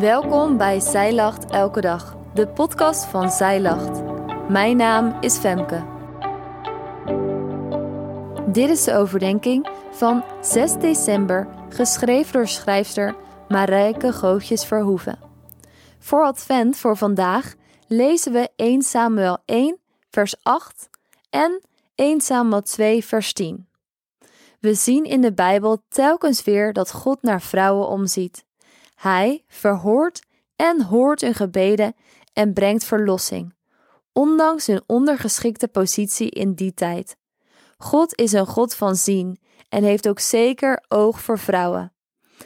Welkom bij Zij Lacht Elke Dag, de podcast van Zij Lacht. Mijn naam is Femke. Dit is de overdenking van 6 december, geschreven door schrijfster Marijke Gootjes Verhoeven. Voor Advent voor vandaag lezen we 1 Samuel 1, vers 8 en 1 Samuel 2, vers 10. We zien in de Bijbel telkens weer dat God naar vrouwen omziet. Hij verhoort en hoort hun gebeden en brengt verlossing, ondanks hun ondergeschikte positie in die tijd. God is een God van zien en heeft ook zeker oog voor vrouwen.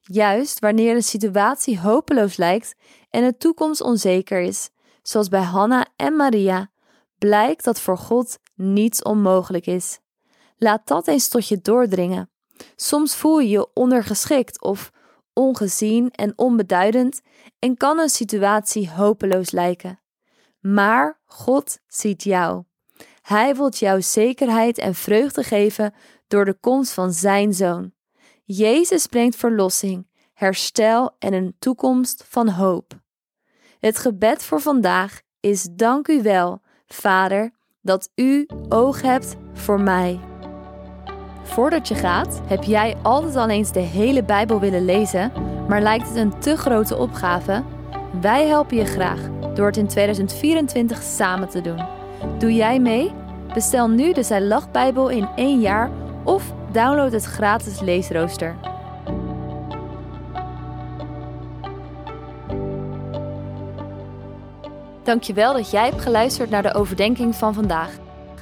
Juist wanneer een situatie hopeloos lijkt en de toekomst onzeker is, zoals bij Hanna en Maria, blijkt dat voor God niets onmogelijk is. Laat dat eens tot je doordringen. Soms voel je je ondergeschikt of ongezien en onbeduidend en kan een situatie hopeloos lijken. Maar God ziet jou. Hij wilt jou zekerheid en vreugde geven door de komst van Zijn Zoon. Jezus brengt verlossing, herstel en een toekomst van hoop. Het gebed voor vandaag is: Dank u wel, Vader, dat u oog hebt voor mij. Voordat je gaat, heb jij altijd al eens de hele Bijbel willen lezen, maar lijkt het een te grote opgave? Wij helpen je graag door het in 2024 samen te doen. Doe jij mee? Bestel nu de Zij Lacht Bijbel in één jaar of download het gratis leesrooster. Dankjewel dat jij hebt geluisterd naar de overdenking van vandaag.